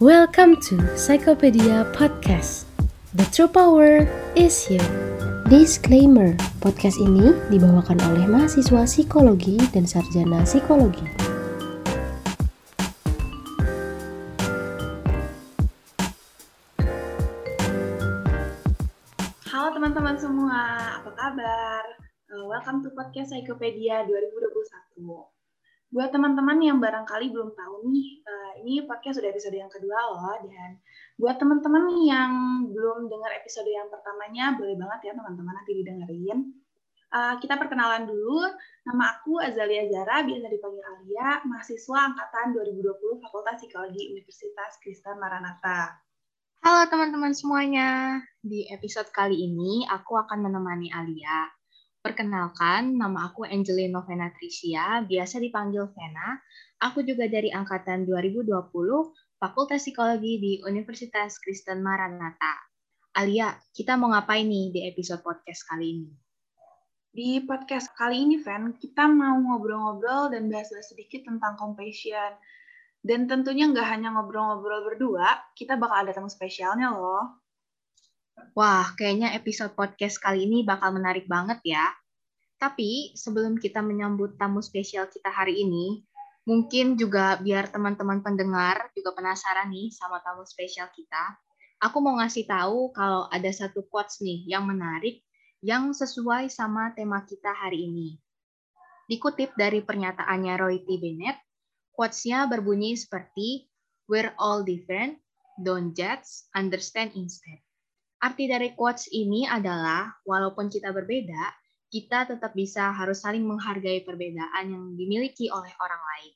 Welcome to Psychopedia Podcast. The true power is you. Disclaimer, podcast ini dibawakan oleh mahasiswa psikologi dan sarjana psikologi. Halo teman-teman semua, apa kabar? Uh, welcome to podcast Psychopedia 2021. Buat teman-teman yang barangkali belum tahu nih, uh, ini podcast sudah episode yang kedua loh. Dan buat teman-teman yang belum dengar episode yang pertamanya, boleh banget ya teman-teman nanti didengerin. Uh, kita perkenalan dulu. Nama aku Azalia Zara, biasa dipanggil Alia, mahasiswa angkatan 2020 Fakultas Psikologi Universitas Kristen Maranatha. Halo teman-teman semuanya. Di episode kali ini aku akan menemani Alia Perkenalkan, nama aku Angelina Novena Tricia, biasa dipanggil Vena. Aku juga dari angkatan 2020, Fakultas Psikologi di Universitas Kristen Maranatha. Alia, kita mau ngapain nih di episode podcast kali ini? Di podcast kali ini, Ven, kita mau ngobrol-ngobrol dan bahas-bahas sedikit tentang compassion. Dan tentunya nggak hanya ngobrol-ngobrol berdua, kita bakal ada tamu spesialnya loh. Wah, kayaknya episode podcast kali ini bakal menarik banget ya. Tapi sebelum kita menyambut tamu spesial kita hari ini, mungkin juga biar teman-teman pendengar juga penasaran nih sama tamu spesial kita. Aku mau ngasih tahu kalau ada satu quotes nih yang menarik yang sesuai sama tema kita hari ini. Dikutip dari pernyataannya Roy T. Bennett, quotes-nya berbunyi seperti We're all different, don't judge, understand instead. Arti dari quotes ini adalah, walaupun kita berbeda, kita tetap bisa harus saling menghargai perbedaan yang dimiliki oleh orang lain.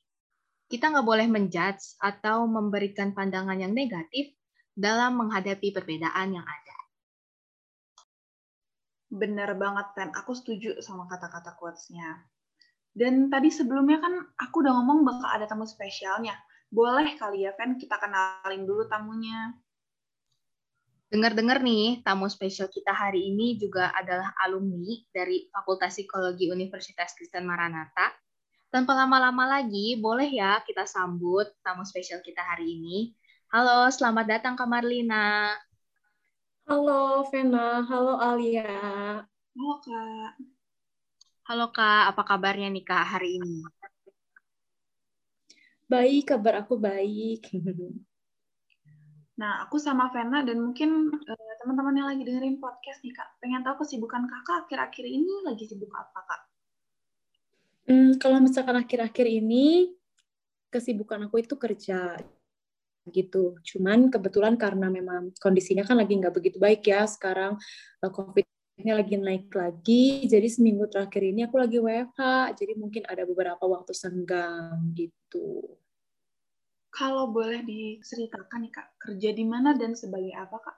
Kita nggak boleh menjudge atau memberikan pandangan yang negatif dalam menghadapi perbedaan yang ada. Bener banget, Pen. Aku setuju sama kata-kata quotes-nya. Dan tadi sebelumnya kan aku udah ngomong bakal ada tamu spesialnya. Boleh kali ya, Pen, kita kenalin dulu tamunya. Dengar-dengar nih, tamu spesial kita hari ini juga adalah alumni dari Fakultas Psikologi Universitas Kristen Maranatha. Tanpa lama-lama lagi, boleh ya kita sambut tamu spesial kita hari ini. Halo, selamat datang Kak Marlina. Halo Vena, halo Alia. Halo Kak. Halo Kak, apa kabarnya nih Kak hari ini? Baik, kabar aku baik. Nah, aku sama Vena dan mungkin uh, teman-teman yang lagi dengerin podcast nih, Kak, pengen tahu kesibukan Kakak akhir-akhir ini lagi sibuk apa, Kak? Hmm, kalau misalkan akhir-akhir ini, kesibukan aku itu kerja gitu. Cuman kebetulan karena memang kondisinya kan lagi nggak begitu baik ya sekarang uh, COVID-nya lagi naik lagi. Jadi seminggu terakhir ini aku lagi WFH. Jadi mungkin ada beberapa waktu senggang gitu. Kalau boleh diceritakan nih Kak, kerja di mana dan sebagai apa Kak?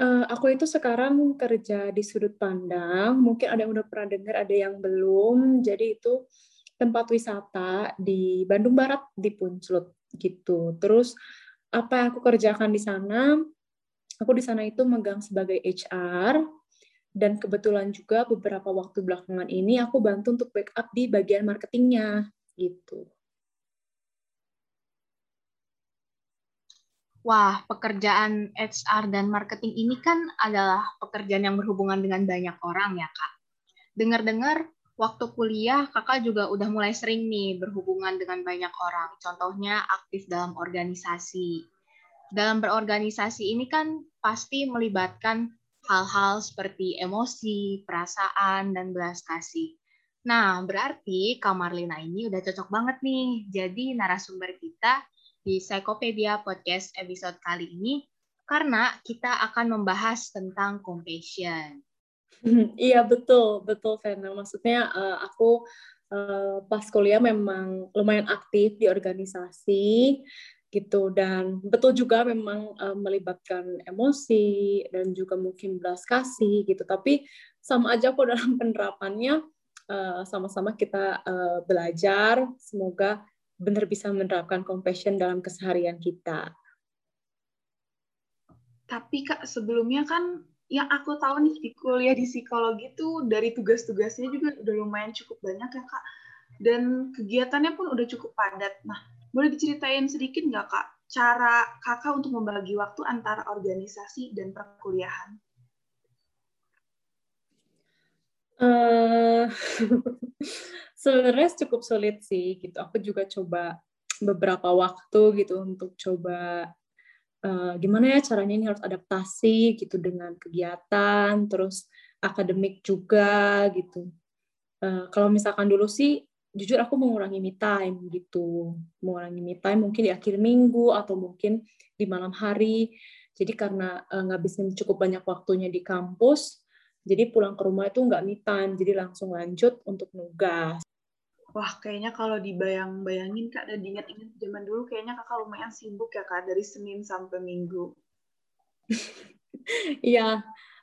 Uh, aku itu sekarang kerja di sudut pandang. Mungkin ada yang udah pernah dengar, ada yang belum. Jadi itu tempat wisata di Bandung Barat di Punclut gitu. Terus apa yang aku kerjakan di sana? Aku di sana itu megang sebagai HR dan kebetulan juga beberapa waktu belakangan ini aku bantu untuk backup di bagian marketingnya gitu. Wah, pekerjaan HR dan marketing ini kan adalah pekerjaan yang berhubungan dengan banyak orang ya, Kak. Dengar-dengar waktu kuliah Kakak juga udah mulai sering nih berhubungan dengan banyak orang. Contohnya aktif dalam organisasi. Dalam berorganisasi ini kan pasti melibatkan hal-hal seperti emosi, perasaan, dan belas kasih. Nah, berarti Kak Marlina ini udah cocok banget nih jadi narasumber kita di Psychopedia Podcast episode kali ini karena kita akan membahas tentang compassion. Iya betul, betul Vena. Maksudnya uh, aku uh, pas kuliah memang lumayan aktif di organisasi gitu dan betul juga memang uh, melibatkan emosi dan juga mungkin belas kasih gitu. Tapi sama aja kok dalam penerapannya sama-sama kita belajar. Semoga benar bisa menerapkan compassion dalam keseharian kita. Tapi Kak, sebelumnya kan yang aku tahu nih di kuliah di psikologi tuh dari tugas-tugasnya juga udah lumayan cukup banyak ya Kak. Dan kegiatannya pun udah cukup padat. Nah, Boleh diceritain sedikit nggak kak cara kakak untuk membagi waktu antara organisasi dan perkuliahan? Uh, sebenarnya cukup sulit sih gitu. Aku juga coba beberapa waktu gitu untuk coba uh, gimana ya caranya ini harus adaptasi gitu dengan kegiatan, terus akademik juga gitu. Uh, kalau misalkan dulu sih jujur aku mengurangi me time gitu mengurangi me time mungkin di akhir minggu atau mungkin di malam hari jadi karena uh, ngabisin cukup banyak waktunya di kampus jadi pulang ke rumah itu nggak time jadi langsung lanjut untuk nugas Wah, kayaknya kalau dibayang-bayangin Kak dan diingat-ingat zaman dulu kayaknya Kakak lumayan sibuk ya Kak dari Senin sampai Minggu. Iya,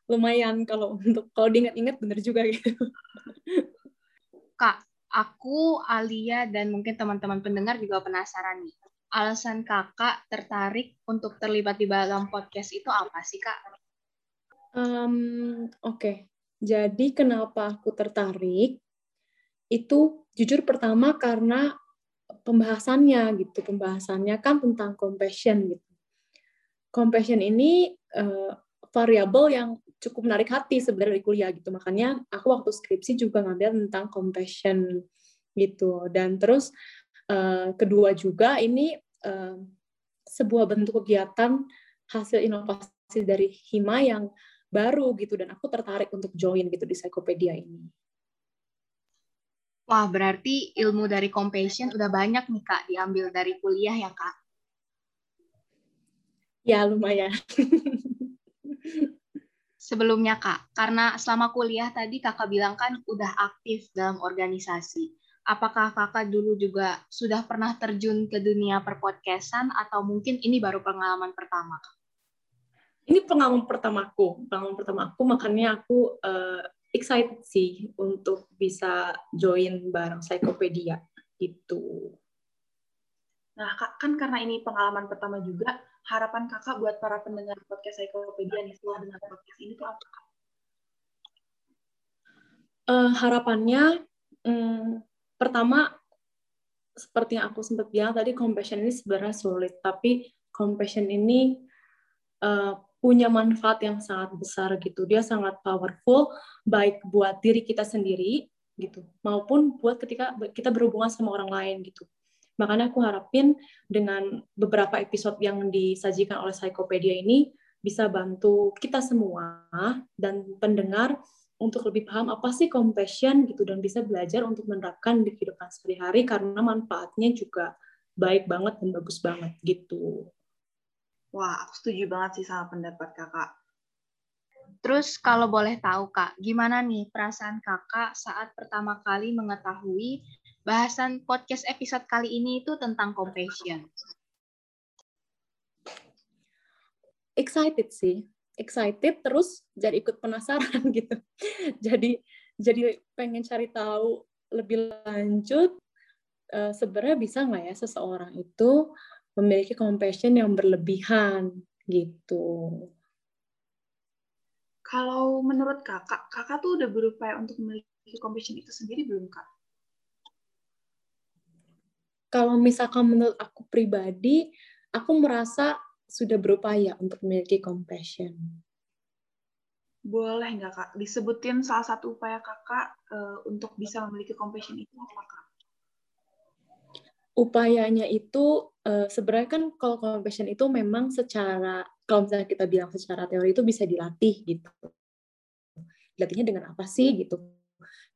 lumayan kalau untuk kalau diingat-ingat bener juga gitu. Kak, aku, Alia, dan mungkin teman-teman pendengar juga penasaran nih. Alasan kakak tertarik untuk terlibat di dalam podcast itu apa sih, Kak? Um, Oke, okay. jadi kenapa aku tertarik? itu jujur pertama karena pembahasannya gitu pembahasannya kan tentang compassion gitu compassion ini uh, variabel yang cukup menarik hati sebenarnya di kuliah gitu makanya aku waktu skripsi juga ngambil tentang compassion gitu dan terus uh, kedua juga ini uh, sebuah bentuk kegiatan hasil inovasi dari Hima yang baru gitu dan aku tertarik untuk join gitu di Psikopedia ini. Wah, berarti ilmu dari compassion udah banyak nih Kak diambil dari kuliah ya Kak? Ya, lumayan. Sebelumnya Kak, karena selama kuliah tadi Kakak bilang kan udah aktif dalam organisasi. Apakah Kakak dulu juga sudah pernah terjun ke dunia perpodcastan atau mungkin ini baru pengalaman pertama Kak? Ini pengalaman pertamaku, pengalaman pertama aku makanya aku uh, excited sih untuk bisa join bareng Psikopedia gitu. Nah, kan karena ini pengalaman pertama juga, harapan kakak buat para pendengar podcast Psikopedia nih setelah dengar podcast ini tuh apa? Uh, harapannya, um, pertama seperti yang aku sempat bilang tadi, compassion ini sebenarnya sulit, tapi compassion ini uh, punya manfaat yang sangat besar gitu. Dia sangat powerful baik buat diri kita sendiri gitu maupun buat ketika kita berhubungan sama orang lain gitu. Makanya aku harapin dengan beberapa episode yang disajikan oleh Psikopedia ini bisa bantu kita semua dan pendengar untuk lebih paham apa sih compassion gitu dan bisa belajar untuk menerapkan di kehidupan sehari-hari karena manfaatnya juga baik banget dan bagus banget gitu. Wah, aku setuju banget sih sama pendapat kakak. Terus kalau boleh tahu kak, gimana nih perasaan kakak saat pertama kali mengetahui bahasan podcast episode kali ini itu tentang compassion? Excited sih, excited terus jadi ikut penasaran gitu. jadi jadi pengen cari tahu lebih lanjut uh, sebenarnya bisa nggak ya seseorang itu memiliki compassion yang berlebihan gitu. Kalau menurut kakak, kakak tuh udah berupaya untuk memiliki compassion itu sendiri belum kak? Kalau misalkan menurut aku pribadi, aku merasa sudah berupaya untuk memiliki compassion. Boleh nggak kak disebutin salah satu upaya kakak uh, untuk bisa memiliki compassion itu apa kak? upayanya itu uh, sebenarnya kan kalau compassion itu memang secara kalau misalnya kita bilang secara teori itu bisa dilatih gitu. Dilatihnya dengan apa sih gitu?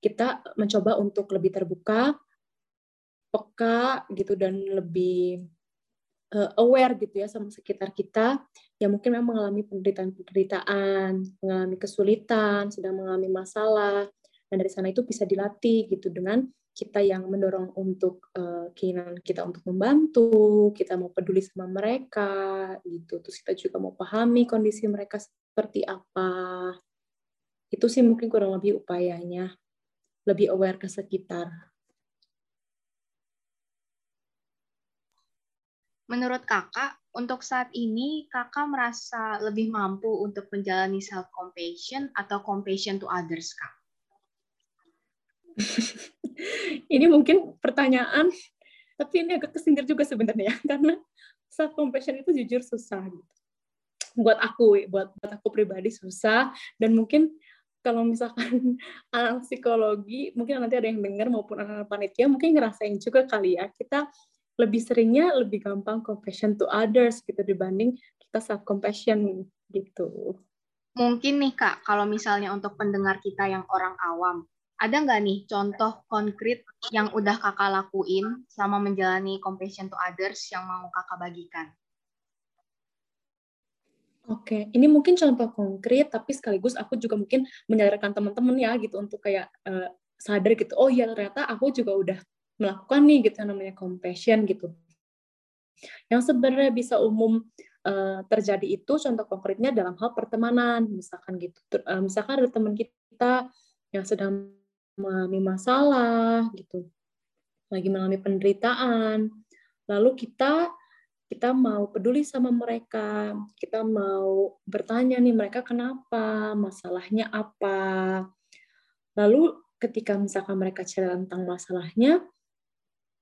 Kita mencoba untuk lebih terbuka, peka gitu dan lebih uh, aware gitu ya sama sekitar kita yang mungkin memang mengalami penderitaan-penderitaan, mengalami kesulitan, sedang mengalami masalah. Dan dari sana itu bisa dilatih gitu dengan kita yang mendorong untuk uh, keinginan kita untuk membantu, kita mau peduli sama mereka gitu. Terus kita juga mau pahami kondisi mereka seperti apa. Itu sih mungkin kurang lebih upayanya. Lebih aware ke sekitar. Menurut kakak, untuk saat ini kakak merasa lebih mampu untuk menjalani self compassion atau compassion to others kak? ini mungkin pertanyaan tapi ini agak kesindir juga sebenarnya karena self compassion itu jujur susah gitu buat aku buat buat aku pribadi susah dan mungkin kalau misalkan anak psikologi mungkin nanti ada yang dengar maupun anak panitia mungkin ngerasain juga kali ya kita lebih seringnya lebih gampang compassion to others gitu dibanding kita self compassion gitu. Mungkin nih kak, kalau misalnya untuk pendengar kita yang orang awam, ada nggak nih contoh konkret yang udah kakak lakuin sama menjalani compassion to others yang mau kakak bagikan? Oke, ini mungkin contoh konkret, tapi sekaligus aku juga mungkin menyadarkan teman-teman ya gitu untuk kayak uh, sadar gitu. Oh iya ternyata aku juga udah melakukan nih gitu namanya compassion gitu. Yang sebenarnya bisa umum uh, terjadi itu contoh konkretnya dalam hal pertemanan, misalkan gitu. Uh, misalkan ada teman kita yang sedang mengalami masalah gitu, lagi mengalami penderitaan, lalu kita kita mau peduli sama mereka, kita mau bertanya nih mereka kenapa, masalahnya apa. Lalu ketika misalkan mereka cerita tentang masalahnya,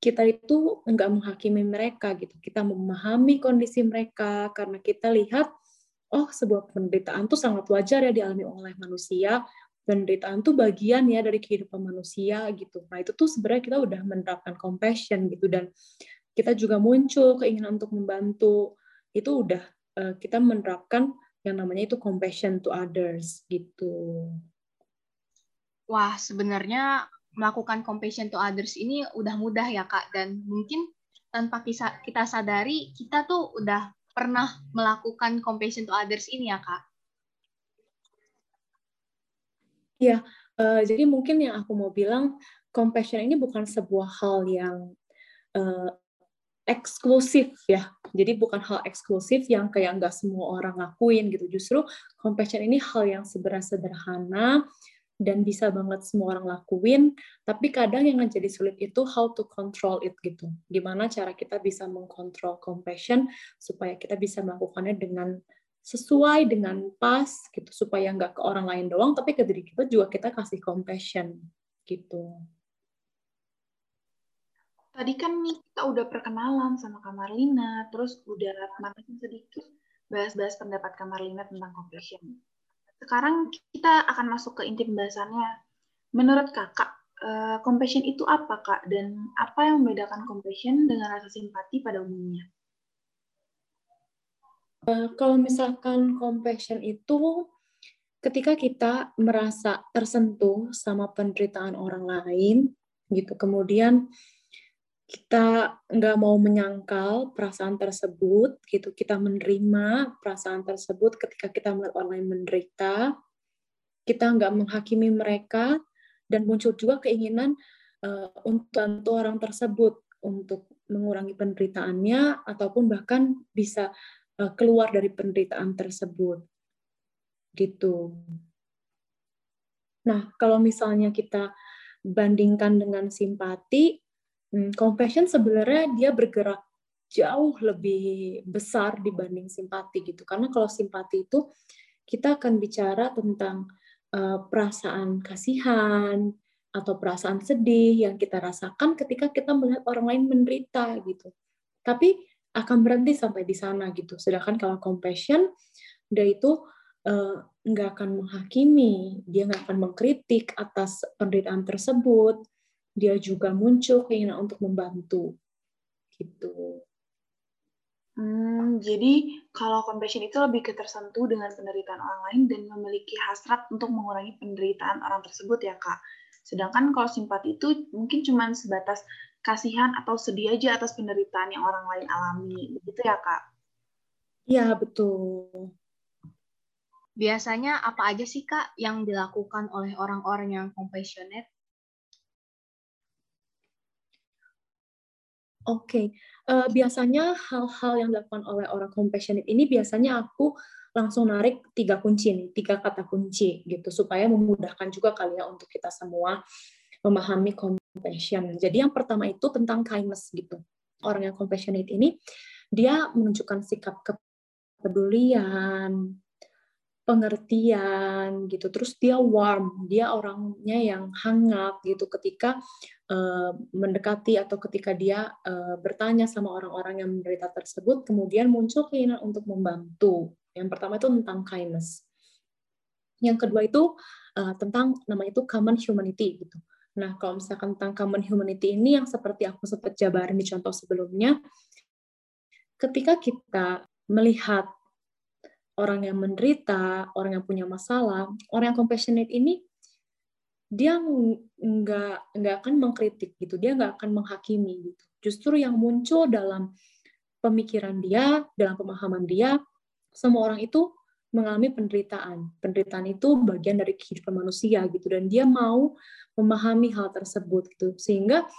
kita itu enggak menghakimi mereka gitu. Kita memahami kondisi mereka karena kita lihat oh sebuah penderitaan tuh sangat wajar ya dialami oleh manusia. Penderitaan tuh bagian ya dari kehidupan manusia gitu. Nah itu tuh sebenarnya kita udah menerapkan compassion gitu dan kita juga muncul keinginan untuk membantu itu udah uh, kita menerapkan yang namanya itu compassion to others gitu. Wah, sebenarnya melakukan compassion to others ini udah mudah ya Kak dan mungkin tanpa kita, sadari kita tuh udah pernah melakukan compassion to others ini ya Kak. Ya, uh, jadi mungkin yang aku mau bilang compassion ini bukan sebuah hal yang uh, eksklusif ya. Jadi bukan hal eksklusif yang kayak nggak semua orang lakuin gitu. Justru compassion ini hal yang sebenarnya sederhana dan bisa banget semua orang lakuin. Tapi kadang yang menjadi sulit itu how to control it gitu. Gimana cara kita bisa mengkontrol compassion supaya kita bisa melakukannya dengan sesuai dengan pas gitu supaya nggak ke orang lain doang tapi ke diri kita juga kita kasih compassion gitu. Tadi kan nih kita udah perkenalan sama Kamarlina, terus udah manasin sedikit bahas-bahas pendapat Kamarlina tentang compassion. Sekarang kita akan masuk ke inti pembahasannya. Menurut kakak, uh, compassion itu apa kak? Dan apa yang membedakan compassion dengan rasa simpati pada umumnya? Uh, kalau misalkan compassion itu ketika kita merasa tersentuh sama penderitaan orang lain, gitu. Kemudian kita nggak mau menyangkal perasaan tersebut gitu kita menerima perasaan tersebut ketika kita melihat orang lain menderita kita nggak menghakimi mereka dan muncul juga keinginan uh, untuk bantu orang tersebut untuk mengurangi penderitaannya ataupun bahkan bisa keluar dari penderitaan tersebut gitu nah kalau misalnya kita bandingkan dengan simpati Hmm, compassion sebenarnya dia bergerak jauh lebih besar dibanding simpati gitu. Karena kalau simpati itu kita akan bicara tentang uh, perasaan kasihan atau perasaan sedih yang kita rasakan ketika kita melihat orang lain menderita gitu. Tapi akan berhenti sampai di sana gitu. Sedangkan kalau compassion dia itu uh, nggak akan menghakimi, dia nggak akan mengkritik atas penderitaan tersebut, dia juga muncul keinginan untuk membantu gitu. Hmm, jadi kalau compassion itu lebih ke tersentuh dengan penderitaan orang lain dan memiliki hasrat untuk mengurangi penderitaan orang tersebut ya kak. Sedangkan kalau simpati itu mungkin cuma sebatas kasihan atau sedih aja atas penderitaan yang orang lain alami, begitu ya kak? Iya betul. Biasanya apa aja sih kak yang dilakukan oleh orang-orang yang compassionate Oke, okay. uh, eh, biasanya hal-hal yang dilakukan oleh orang compassionate ini biasanya aku langsung narik tiga kunci nih, tiga kata kunci gitu supaya memudahkan juga kali ya untuk kita semua memahami compassion. Jadi yang pertama itu tentang kindness gitu. Orang yang compassionate ini dia menunjukkan sikap kepedulian, pengertian gitu. Terus dia warm, dia orangnya yang hangat gitu ketika uh, mendekati atau ketika dia uh, bertanya sama orang-orang yang menderita tersebut, kemudian muncul keinginan untuk membantu. Yang pertama itu tentang kindness. Yang kedua itu uh, tentang nama itu common humanity gitu. Nah, kalau misalkan tentang common humanity ini yang seperti aku sempat jabarin di contoh sebelumnya, ketika kita melihat orang yang menderita, orang yang punya masalah, orang yang compassionate ini dia nggak nggak akan mengkritik gitu dia nggak akan menghakimi gitu. Justru yang muncul dalam pemikiran dia dalam pemahaman dia semua orang itu mengalami penderitaan. Penderitaan itu bagian dari kehidupan manusia gitu dan dia mau memahami hal tersebut gitu. Sehingga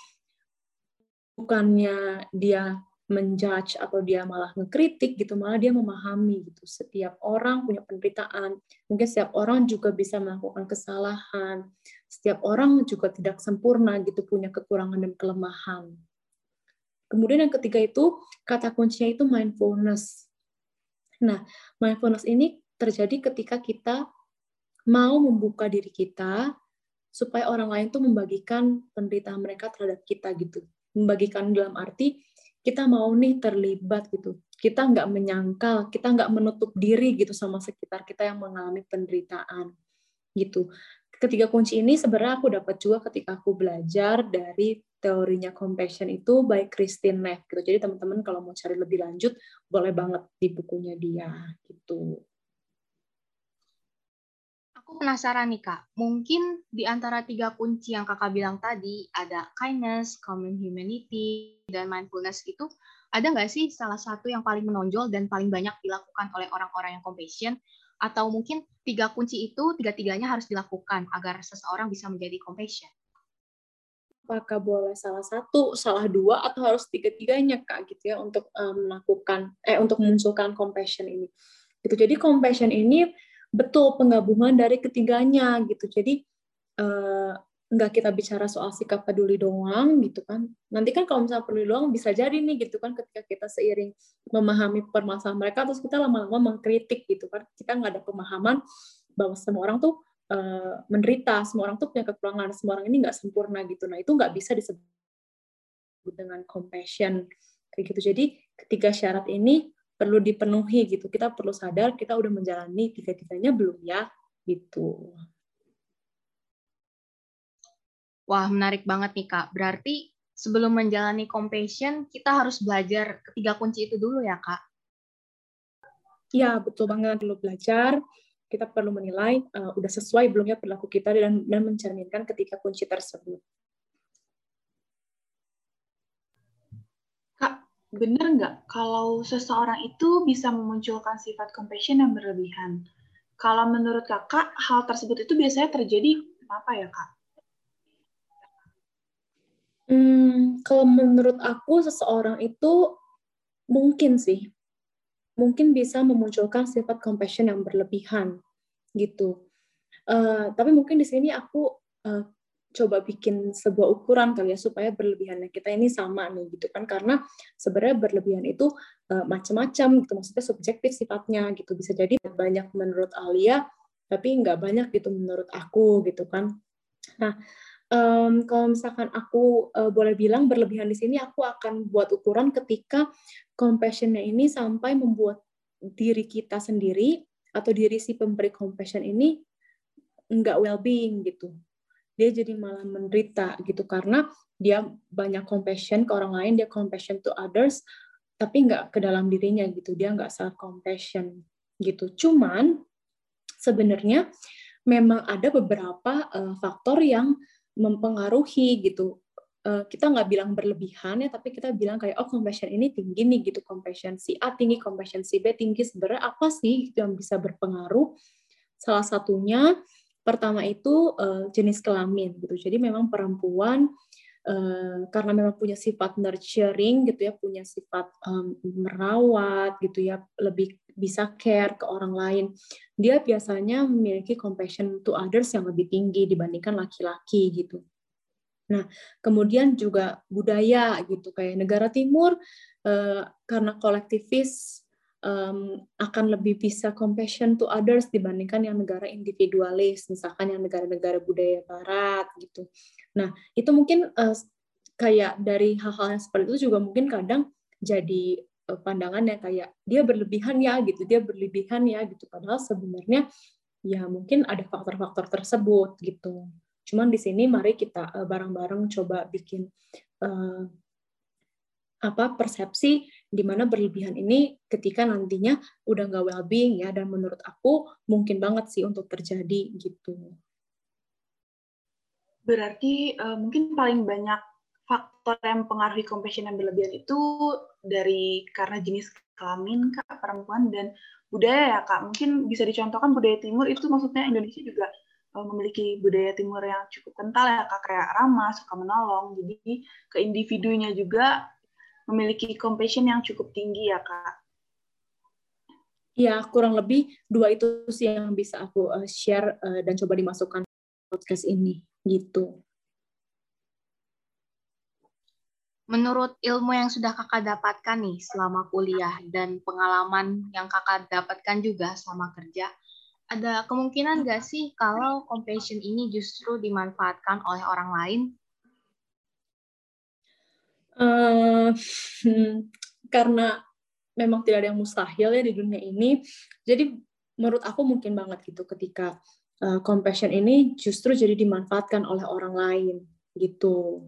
bukannya dia menjudge atau dia malah ngekritik gitu malah dia memahami gitu. Setiap orang punya penderitaan. Mungkin setiap orang juga bisa melakukan kesalahan. Setiap orang juga tidak sempurna gitu punya kekurangan dan kelemahan. Kemudian yang ketiga itu kata kuncinya itu mindfulness nah mindfulness ini terjadi ketika kita mau membuka diri kita supaya orang lain tuh membagikan penderitaan mereka terhadap kita gitu membagikan dalam arti kita mau nih terlibat gitu. Kita nggak menyangkal, kita nggak menutup diri gitu sama sekitar kita yang mengalami penderitaan gitu. Ketiga kunci ini sebenarnya aku dapat juga ketika aku belajar dari teorinya compassion itu by Christine Neff gitu. Jadi teman-teman kalau mau cari lebih lanjut boleh banget di bukunya dia gitu. Aku penasaran nih Kak, mungkin di antara tiga kunci yang Kakak bilang tadi, ada kindness, common humanity, dan mindfulness itu, ada nggak sih salah satu yang paling menonjol dan paling banyak dilakukan oleh orang-orang yang compassion? Atau mungkin tiga kunci itu, tiga-tiganya harus dilakukan agar seseorang bisa menjadi compassion? Apakah boleh salah satu, salah dua, atau harus tiga-tiganya Kak gitu ya untuk um, melakukan, eh untuk memunculkan compassion ini? Gitu. Jadi compassion ini betul penggabungan dari ketiganya gitu. Jadi uh, nggak kita bicara soal sikap peduli doang gitu kan. Nanti kan kalau misalnya peduli doang bisa jadi nih gitu kan ketika kita seiring memahami permasalahan mereka terus kita lama-lama mengkritik gitu kan. Kita nggak ada pemahaman bahwa semua orang tuh uh, menderita, semua orang tuh punya kekurangan, semua orang ini nggak sempurna gitu. Nah itu nggak bisa disebut dengan compassion kayak gitu. Jadi ketiga syarat ini perlu dipenuhi gitu. Kita perlu sadar kita udah menjalani tiga-tiganya belum ya gitu. Wah, menarik banget nih Kak. Berarti sebelum menjalani compassion, kita harus belajar ketiga kunci itu dulu ya Kak? Ya, betul banget. Dulu belajar, kita perlu menilai uh, udah sesuai belum ya perilaku kita dan, dan mencerminkan ketika kunci tersebut. benar nggak kalau seseorang itu bisa memunculkan sifat compassion yang berlebihan? Kalau menurut kakak, hal tersebut itu biasanya terjadi kenapa ya kak? Hmm, kalau menurut aku seseorang itu mungkin sih, mungkin bisa memunculkan sifat compassion yang berlebihan gitu. Uh, tapi mungkin di sini aku uh, coba bikin sebuah ukuran kali ya supaya berlebihannya kita ini sama nih gitu kan. Karena sebenarnya berlebihan itu uh, macam-macam gitu. Maksudnya subjektif sifatnya gitu. Bisa jadi banyak menurut Alia tapi nggak banyak gitu menurut aku gitu kan. Nah um, kalau misalkan aku uh, boleh bilang berlebihan di sini aku akan buat ukuran ketika compassionnya ini sampai membuat diri kita sendiri atau diri si pemberi compassion ini nggak well-being gitu dia jadi malah menderita gitu karena dia banyak compassion ke orang lain, dia compassion to others, tapi nggak ke dalam dirinya gitu, dia nggak self compassion gitu. Cuman sebenarnya memang ada beberapa uh, faktor yang mempengaruhi gitu. Uh, kita nggak bilang berlebihan ya, tapi kita bilang kayak oh compassion ini tinggi nih gitu, compassion si A tinggi, compassion si B tinggi. Sebenarnya apa sih gitu yang bisa berpengaruh? Salah satunya Pertama itu uh, jenis kelamin gitu. Jadi memang perempuan uh, karena memang punya sifat nurturing gitu ya, punya sifat um, merawat gitu ya, lebih bisa care ke orang lain. Dia biasanya memiliki compassion to others yang lebih tinggi dibandingkan laki-laki gitu. Nah, kemudian juga budaya gitu kayak negara timur uh, karena kolektivis um, akan lebih bisa compassion to others dibandingkan yang negara individualis, misalkan yang negara-negara budaya barat gitu. Nah, itu mungkin uh, kayak dari hal-hal yang seperti itu juga mungkin kadang jadi pandangan yang kayak dia berlebihan ya gitu, dia berlebihan ya gitu. Padahal sebenarnya ya mungkin ada faktor-faktor tersebut gitu. Cuman di sini mari kita uh, bareng-bareng coba bikin uh, apa persepsi di mana berlebihan ini ketika nantinya udah nggak well-being ya dan menurut aku mungkin banget sih untuk terjadi gitu. Berarti uh, mungkin paling banyak faktor yang mempengaruhi compassion yang berlebihan itu dari karena jenis kelamin kak perempuan dan budaya ya kak. Mungkin bisa dicontohkan budaya timur itu maksudnya Indonesia juga uh, memiliki budaya timur yang cukup kental ya kak kayak ramah, suka menolong. Jadi ke individunya juga memiliki compassion yang cukup tinggi ya kak. Ya kurang lebih dua itu sih yang bisa aku uh, share uh, dan coba dimasukkan podcast ini gitu. Menurut ilmu yang sudah kakak dapatkan nih selama kuliah dan pengalaman yang kakak dapatkan juga selama kerja, ada kemungkinan nggak sih kalau compassion ini justru dimanfaatkan oleh orang lain Uh, karena memang tidak ada yang mustahil ya di dunia ini. Jadi menurut aku mungkin banget gitu ketika uh, compassion ini justru jadi dimanfaatkan oleh orang lain gitu.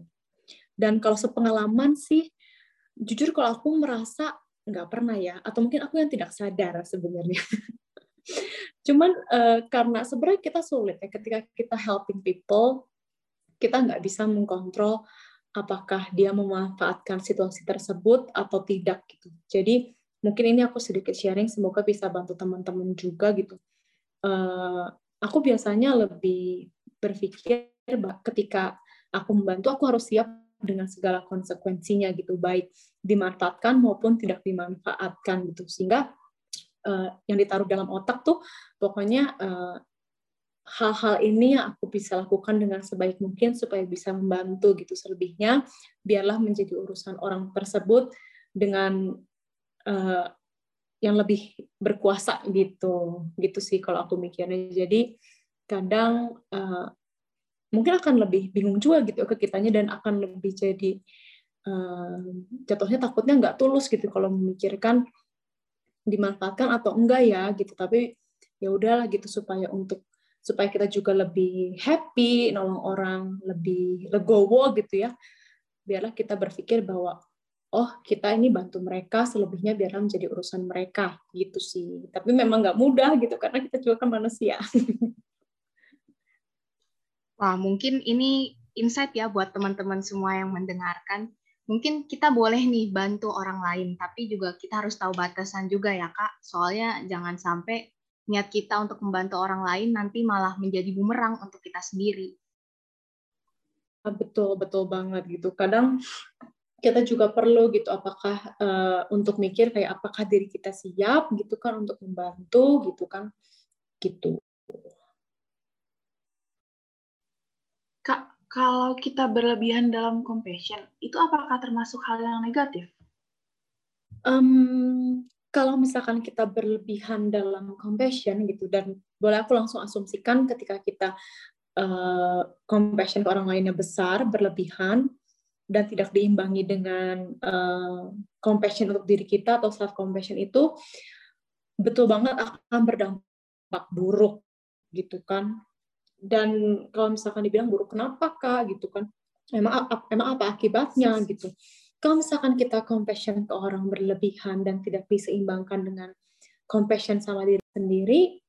Dan kalau sepengalaman sih, jujur kalau aku merasa nggak pernah ya, atau mungkin aku yang tidak sadar sebenarnya. Cuman uh, karena sebenarnya kita sulit ya ketika kita helping people, kita nggak bisa mengkontrol apakah dia memanfaatkan situasi tersebut atau tidak gitu. Jadi mungkin ini aku sedikit sharing, semoga bisa bantu teman-teman juga gitu. Uh, aku biasanya lebih berpikir ketika aku membantu, aku harus siap dengan segala konsekuensinya gitu, baik dimanfaatkan maupun tidak dimanfaatkan gitu, sehingga uh, yang ditaruh dalam otak tuh pokoknya uh, hal-hal ini yang aku bisa lakukan dengan sebaik mungkin supaya bisa membantu gitu selebihnya. Biarlah menjadi urusan orang tersebut dengan uh, yang lebih berkuasa gitu. Gitu sih kalau aku mikirnya. Jadi kadang uh, mungkin akan lebih bingung juga gitu ke kitanya dan akan lebih jadi uh, jatuhnya takutnya nggak tulus gitu kalau memikirkan dimanfaatkan atau enggak ya gitu tapi ya udahlah gitu supaya untuk supaya kita juga lebih happy, nolong orang lebih legowo gitu ya. Biarlah kita berpikir bahwa oh kita ini bantu mereka, selebihnya biarlah menjadi urusan mereka gitu sih. Tapi memang nggak mudah gitu karena kita juga kan manusia. Wah mungkin ini insight ya buat teman-teman semua yang mendengarkan. Mungkin kita boleh nih bantu orang lain, tapi juga kita harus tahu batasan juga ya kak. Soalnya jangan sampai niat kita untuk membantu orang lain nanti malah menjadi bumerang untuk kita sendiri. Betul, betul banget gitu. Kadang kita juga perlu gitu apakah uh, untuk mikir kayak apakah diri kita siap gitu kan untuk membantu gitu kan gitu. Kak, kalau kita berlebihan dalam compassion, itu apakah termasuk hal yang negatif? Um, kalau misalkan kita berlebihan dalam compassion gitu dan boleh aku langsung asumsikan ketika kita uh, compassion ke orang lainnya besar berlebihan dan tidak diimbangi dengan uh, compassion untuk diri kita atau self compassion itu betul banget akan berdampak buruk gitu kan dan kalau misalkan dibilang buruk kenapa kak? Gitu kan. Emang emang apa akibatnya gitu. Kalau misalkan kita compassion ke orang berlebihan dan tidak diseimbangkan dengan compassion sama diri sendiri,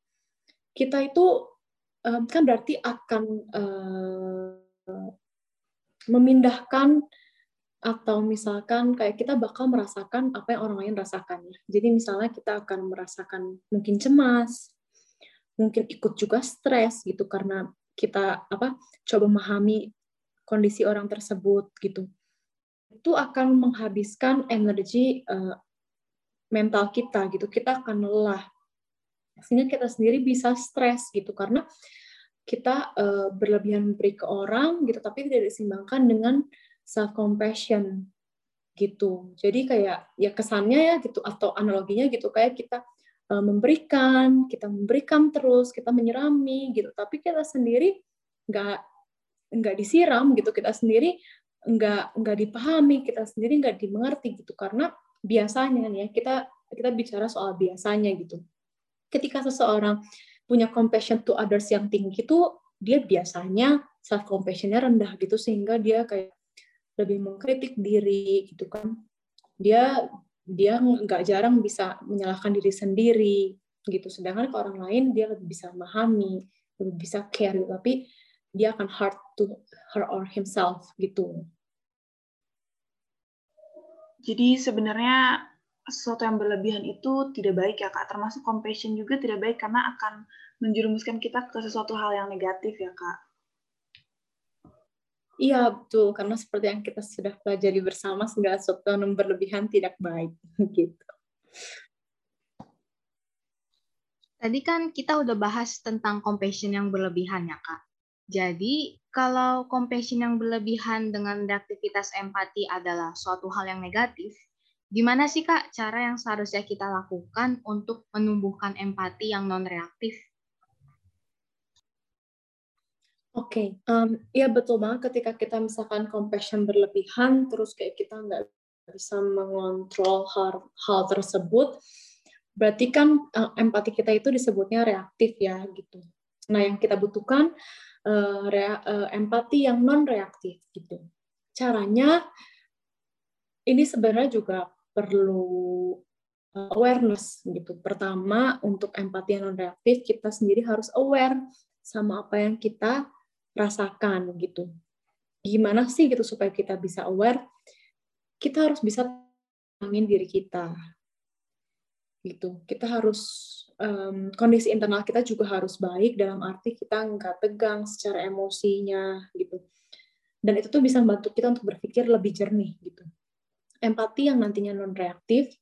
kita itu um, kan berarti akan uh, memindahkan atau misalkan kayak kita bakal merasakan apa yang orang lain rasakan. Jadi misalnya kita akan merasakan mungkin cemas, mungkin ikut juga stres gitu karena kita apa coba memahami kondisi orang tersebut gitu itu akan menghabiskan energi uh, mental kita gitu. Kita akan lelah. Sehingga kita sendiri bisa stres gitu karena kita uh, berlebihan memberi ke orang gitu tapi tidak diseimbangkan dengan self compassion gitu. Jadi kayak ya kesannya ya gitu atau analoginya gitu kayak kita uh, memberikan, kita memberikan terus, kita menyirami gitu. Tapi kita sendiri nggak nggak disiram gitu, kita sendiri nggak nggak dipahami, kita sendiri nggak dimengerti gitu karena biasanya nih ya kita kita bicara soal biasanya gitu. Ketika seseorang punya compassion to others yang tinggi itu dia biasanya self compassionnya rendah gitu sehingga dia kayak lebih mengkritik diri gitu kan dia dia nggak jarang bisa menyalahkan diri sendiri gitu. Sedangkan ke orang lain dia lebih bisa memahami lebih bisa care tapi dia akan hard to her or himself gitu. Jadi sebenarnya sesuatu yang berlebihan itu tidak baik ya kak. Termasuk compassion juga tidak baik karena akan menjerumuskan kita ke sesuatu hal yang negatif ya kak Iya betul karena seperti yang kita sudah pelajari bersama segala sesuatu yang berlebihan tidak baik gitu. Tadi kan kita udah bahas tentang compassion yang berlebihan ya kak. Jadi kalau compassion yang berlebihan dengan aktivitas empati adalah suatu hal yang negatif, gimana sih kak cara yang seharusnya kita lakukan untuk menumbuhkan empati yang non reaktif? Oke, okay. um, ya betul banget ketika kita misalkan compassion berlebihan, terus kayak kita nggak bisa mengontrol hal, hal tersebut, berarti kan uh, empati kita itu disebutnya reaktif ya gitu. Nah yang kita butuhkan uh, rea, uh, empati yang non reaktif gitu. Caranya ini sebenarnya juga perlu awareness gitu. Pertama untuk empati yang non reaktif kita sendiri harus aware sama apa yang kita rasakan gitu. Gimana sih gitu supaya kita bisa aware? Kita harus bisa tenangin diri kita. Gitu. Kita harus um, kondisi internal kita juga harus baik dalam arti kita nggak tegang secara emosinya gitu. Dan itu tuh bisa membantu kita untuk berpikir lebih jernih gitu. Empati yang nantinya non reaktif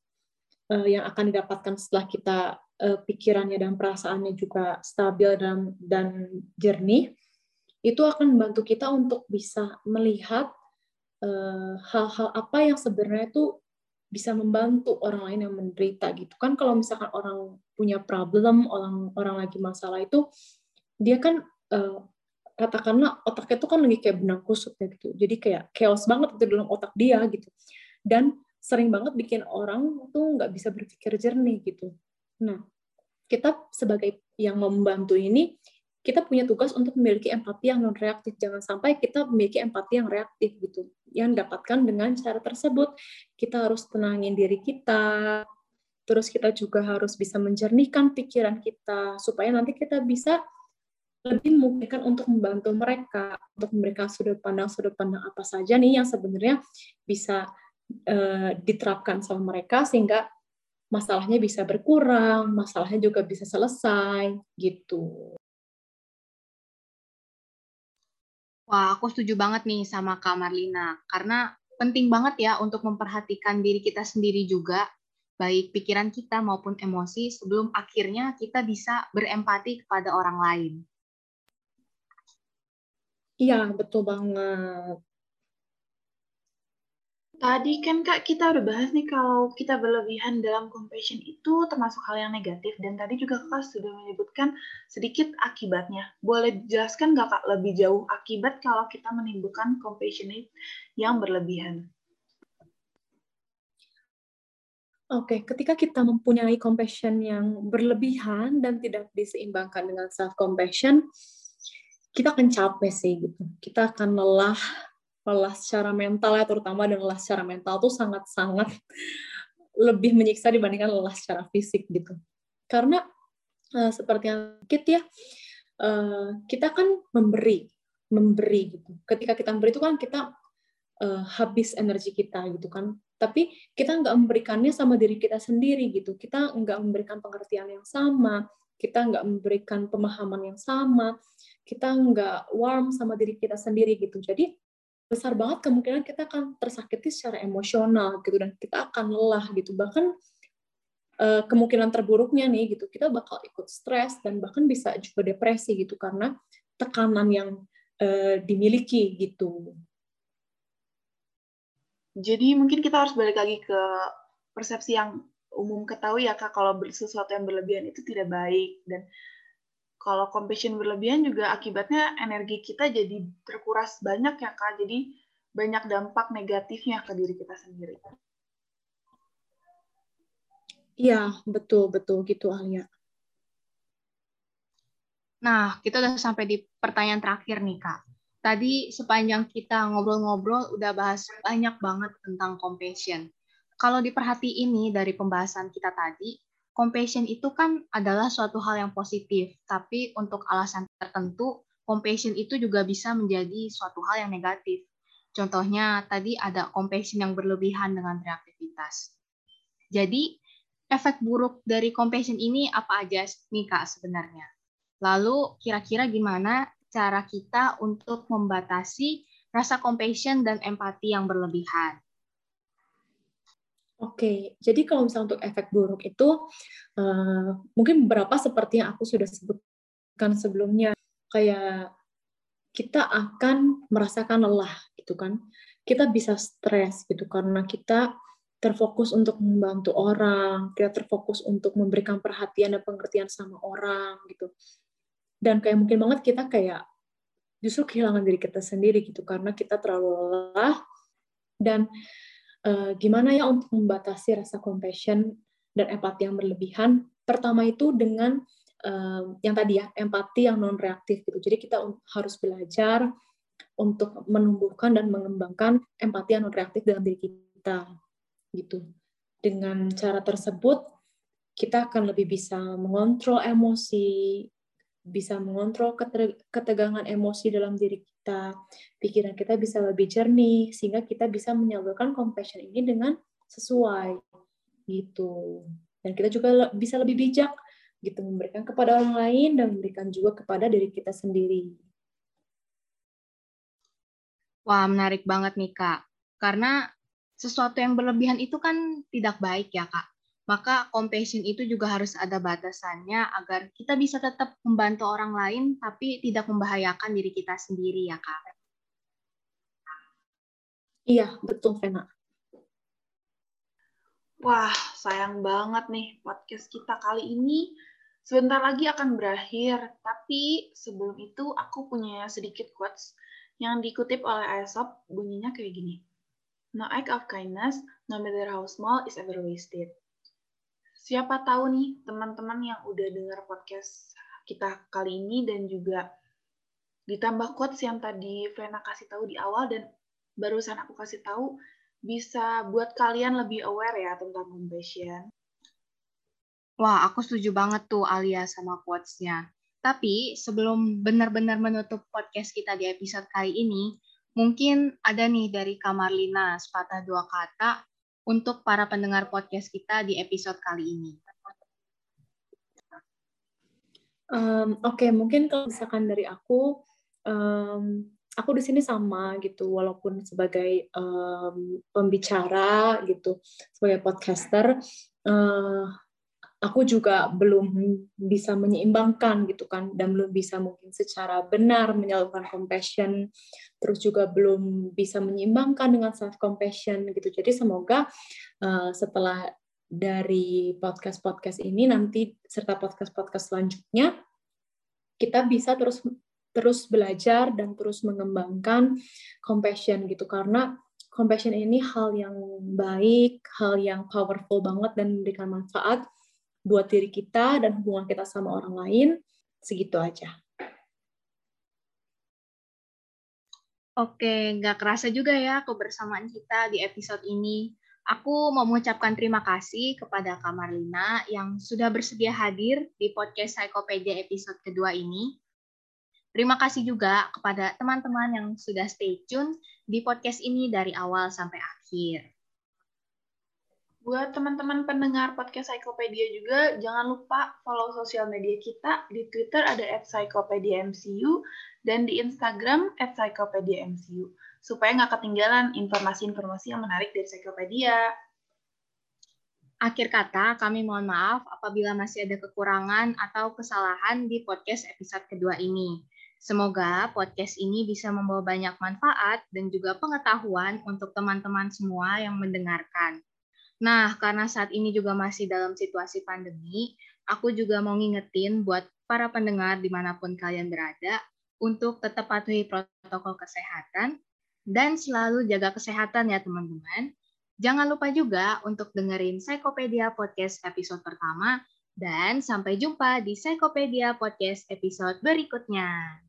uh, eh, yang akan didapatkan setelah kita uh, pikirannya dan perasaannya juga stabil dan dan jernih itu akan membantu kita untuk bisa melihat eh, hal-hal uh, apa yang sebenarnya itu bisa membantu orang lain yang menderita gitu. Kan kalau misalkan orang punya problem orang orang lagi masalah itu dia kan uh, katakanlah otaknya itu kan lagi kayak benang kusut ya gitu. Jadi kayak chaos banget itu dalam otak dia gitu. Dan sering banget bikin orang tuh nggak bisa berpikir jernih gitu. Nah kita sebagai yang membantu ini kita punya tugas untuk memiliki empati yang non reaktif jangan sampai kita memiliki empati yang reaktif gitu yang dapatkan dengan cara tersebut. Kita harus tenangin diri kita terus kita juga harus bisa menjernihkan pikiran kita supaya nanti kita bisa lebih memungkinkan untuk membantu mereka untuk memberikan sudut pandang sudut pandang apa saja nih yang sebenarnya bisa uh, diterapkan sama mereka sehingga masalahnya bisa berkurang masalahnya juga bisa selesai gitu Wah, aku setuju banget nih sama Kak Marlina, karena penting banget ya untuk memperhatikan diri kita sendiri juga, baik pikiran kita maupun emosi, sebelum akhirnya kita bisa berempati kepada orang lain. Iya, betul banget. Tadi kan Kak kita udah bahas nih kalau kita berlebihan dalam compassion itu termasuk hal yang negatif dan tadi juga Kak sudah menyebutkan sedikit akibatnya. Boleh jelaskan nggak Kak lebih jauh akibat kalau kita menimbulkan compassionate yang berlebihan? Oke, okay. ketika kita mempunyai compassion yang berlebihan dan tidak diseimbangkan dengan self compassion, kita akan capek sih gitu. Kita akan lelah lelah secara mental ya terutama dan lelah secara mental tuh sangat-sangat lebih menyiksa dibandingkan lelah secara fisik gitu. Karena uh, seperti yang kita ya uh, kita kan memberi, memberi gitu. Ketika kita memberi itu kan kita uh, habis energi kita gitu kan. Tapi kita nggak memberikannya sama diri kita sendiri gitu. Kita nggak memberikan pengertian yang sama, kita nggak memberikan pemahaman yang sama, kita nggak warm sama diri kita sendiri gitu. Jadi besar banget kemungkinan kita akan tersakiti secara emosional gitu dan kita akan lelah gitu. Bahkan uh, kemungkinan terburuknya nih gitu kita bakal ikut stres dan bahkan bisa juga depresi gitu karena tekanan yang uh, dimiliki gitu. Jadi mungkin kita harus balik lagi ke persepsi yang umum ketahui ya kak kalau sesuatu yang berlebihan itu tidak baik dan kalau compassion berlebihan juga akibatnya energi kita jadi terkuras banyak ya kak jadi banyak dampak negatifnya ke diri kita sendiri. Iya betul betul gitu Alia. Nah kita udah sampai di pertanyaan terakhir nih kak. Tadi sepanjang kita ngobrol-ngobrol udah bahas banyak banget tentang compassion kalau diperhatiin nih dari pembahasan kita tadi, compassion itu kan adalah suatu hal yang positif, tapi untuk alasan tertentu, compassion itu juga bisa menjadi suatu hal yang negatif. Contohnya tadi ada compassion yang berlebihan dengan reaktivitas. Jadi, efek buruk dari compassion ini apa aja nih Kak sebenarnya? Lalu kira-kira gimana cara kita untuk membatasi rasa compassion dan empati yang berlebihan? Oke, jadi kalau misalnya untuk efek buruk itu uh, mungkin beberapa seperti yang aku sudah sebutkan sebelumnya, kayak kita akan merasakan lelah gitu kan, kita bisa stres gitu karena kita terfokus untuk membantu orang, kita terfokus untuk memberikan perhatian dan pengertian sama orang gitu, dan kayak mungkin banget kita kayak justru kehilangan diri kita sendiri gitu karena kita terlalu lelah. Dan uh, gimana ya untuk membatasi rasa compassion dan empati yang berlebihan. Pertama itu dengan uh, yang tadi ya, empati yang non reaktif gitu. Jadi kita harus belajar untuk menumbuhkan dan mengembangkan empati yang non reaktif dalam diri kita gitu. Dengan cara tersebut kita akan lebih bisa mengontrol emosi, bisa mengontrol ketegangan emosi dalam diri kita, pikiran kita bisa lebih jernih, sehingga kita bisa menyalurkan compassion ini dengan sesuai gitu. Dan kita juga bisa lebih bijak gitu memberikan kepada orang lain dan memberikan juga kepada diri kita sendiri. Wah, menarik banget nih, Kak. Karena sesuatu yang berlebihan itu kan tidak baik ya, Kak maka compassion itu juga harus ada batasannya agar kita bisa tetap membantu orang lain tapi tidak membahayakan diri kita sendiri ya kak. Iya betul Vena. Wah sayang banget nih podcast kita kali ini sebentar lagi akan berakhir tapi sebelum itu aku punya sedikit quotes yang dikutip oleh Aesop bunyinya kayak gini. No act of kindness, no matter how small, is ever wasted siapa tahu nih teman-teman yang udah dengar podcast kita kali ini dan juga ditambah quotes yang tadi Frena kasih tahu di awal dan barusan aku kasih tahu bisa buat kalian lebih aware ya tentang compassion. Wah, aku setuju banget tuh Alia sama quotes-nya. Tapi sebelum benar-benar menutup podcast kita di episode kali ini, mungkin ada nih dari Kamarlina sepatah dua kata untuk para pendengar podcast kita di episode kali ini? Um, Oke, okay, mungkin kalau misalkan dari aku, um, aku di sini sama gitu, walaupun sebagai um, pembicara gitu, sebagai podcaster, uh, aku juga belum bisa menyeimbangkan gitu kan dan belum bisa mungkin secara benar menyalurkan compassion terus juga belum bisa menyeimbangkan dengan self compassion gitu. Jadi semoga uh, setelah dari podcast podcast ini nanti serta podcast podcast selanjutnya kita bisa terus terus belajar dan terus mengembangkan compassion gitu. Karena compassion ini hal yang baik hal yang powerful banget dan memberikan manfaat buat diri kita dan hubungan kita sama orang lain segitu aja. Oke, nggak kerasa juga ya kebersamaan kita di episode ini. Aku mau mengucapkan terima kasih kepada Kamarlina yang sudah bersedia hadir di podcast Psikopedia episode kedua ini. Terima kasih juga kepada teman-teman yang sudah stay tune di podcast ini dari awal sampai akhir. Buat teman-teman pendengar podcast Psikopedia juga, jangan lupa follow sosial media kita. Di Twitter ada at MCU dan di Instagram at MCU, supaya nggak ketinggalan informasi-informasi yang menarik dari Psikopedia. Akhir kata, kami mohon maaf apabila masih ada kekurangan atau kesalahan di podcast episode kedua ini. Semoga podcast ini bisa membawa banyak manfaat dan juga pengetahuan untuk teman-teman semua yang mendengarkan. Nah, karena saat ini juga masih dalam situasi pandemi, aku juga mau ngingetin buat para pendengar di mana pun kalian berada untuk tetap patuhi protokol kesehatan dan selalu jaga kesehatan ya teman-teman. Jangan lupa juga untuk dengerin Psikopedia Podcast episode pertama dan sampai jumpa di Psikopedia Podcast episode berikutnya.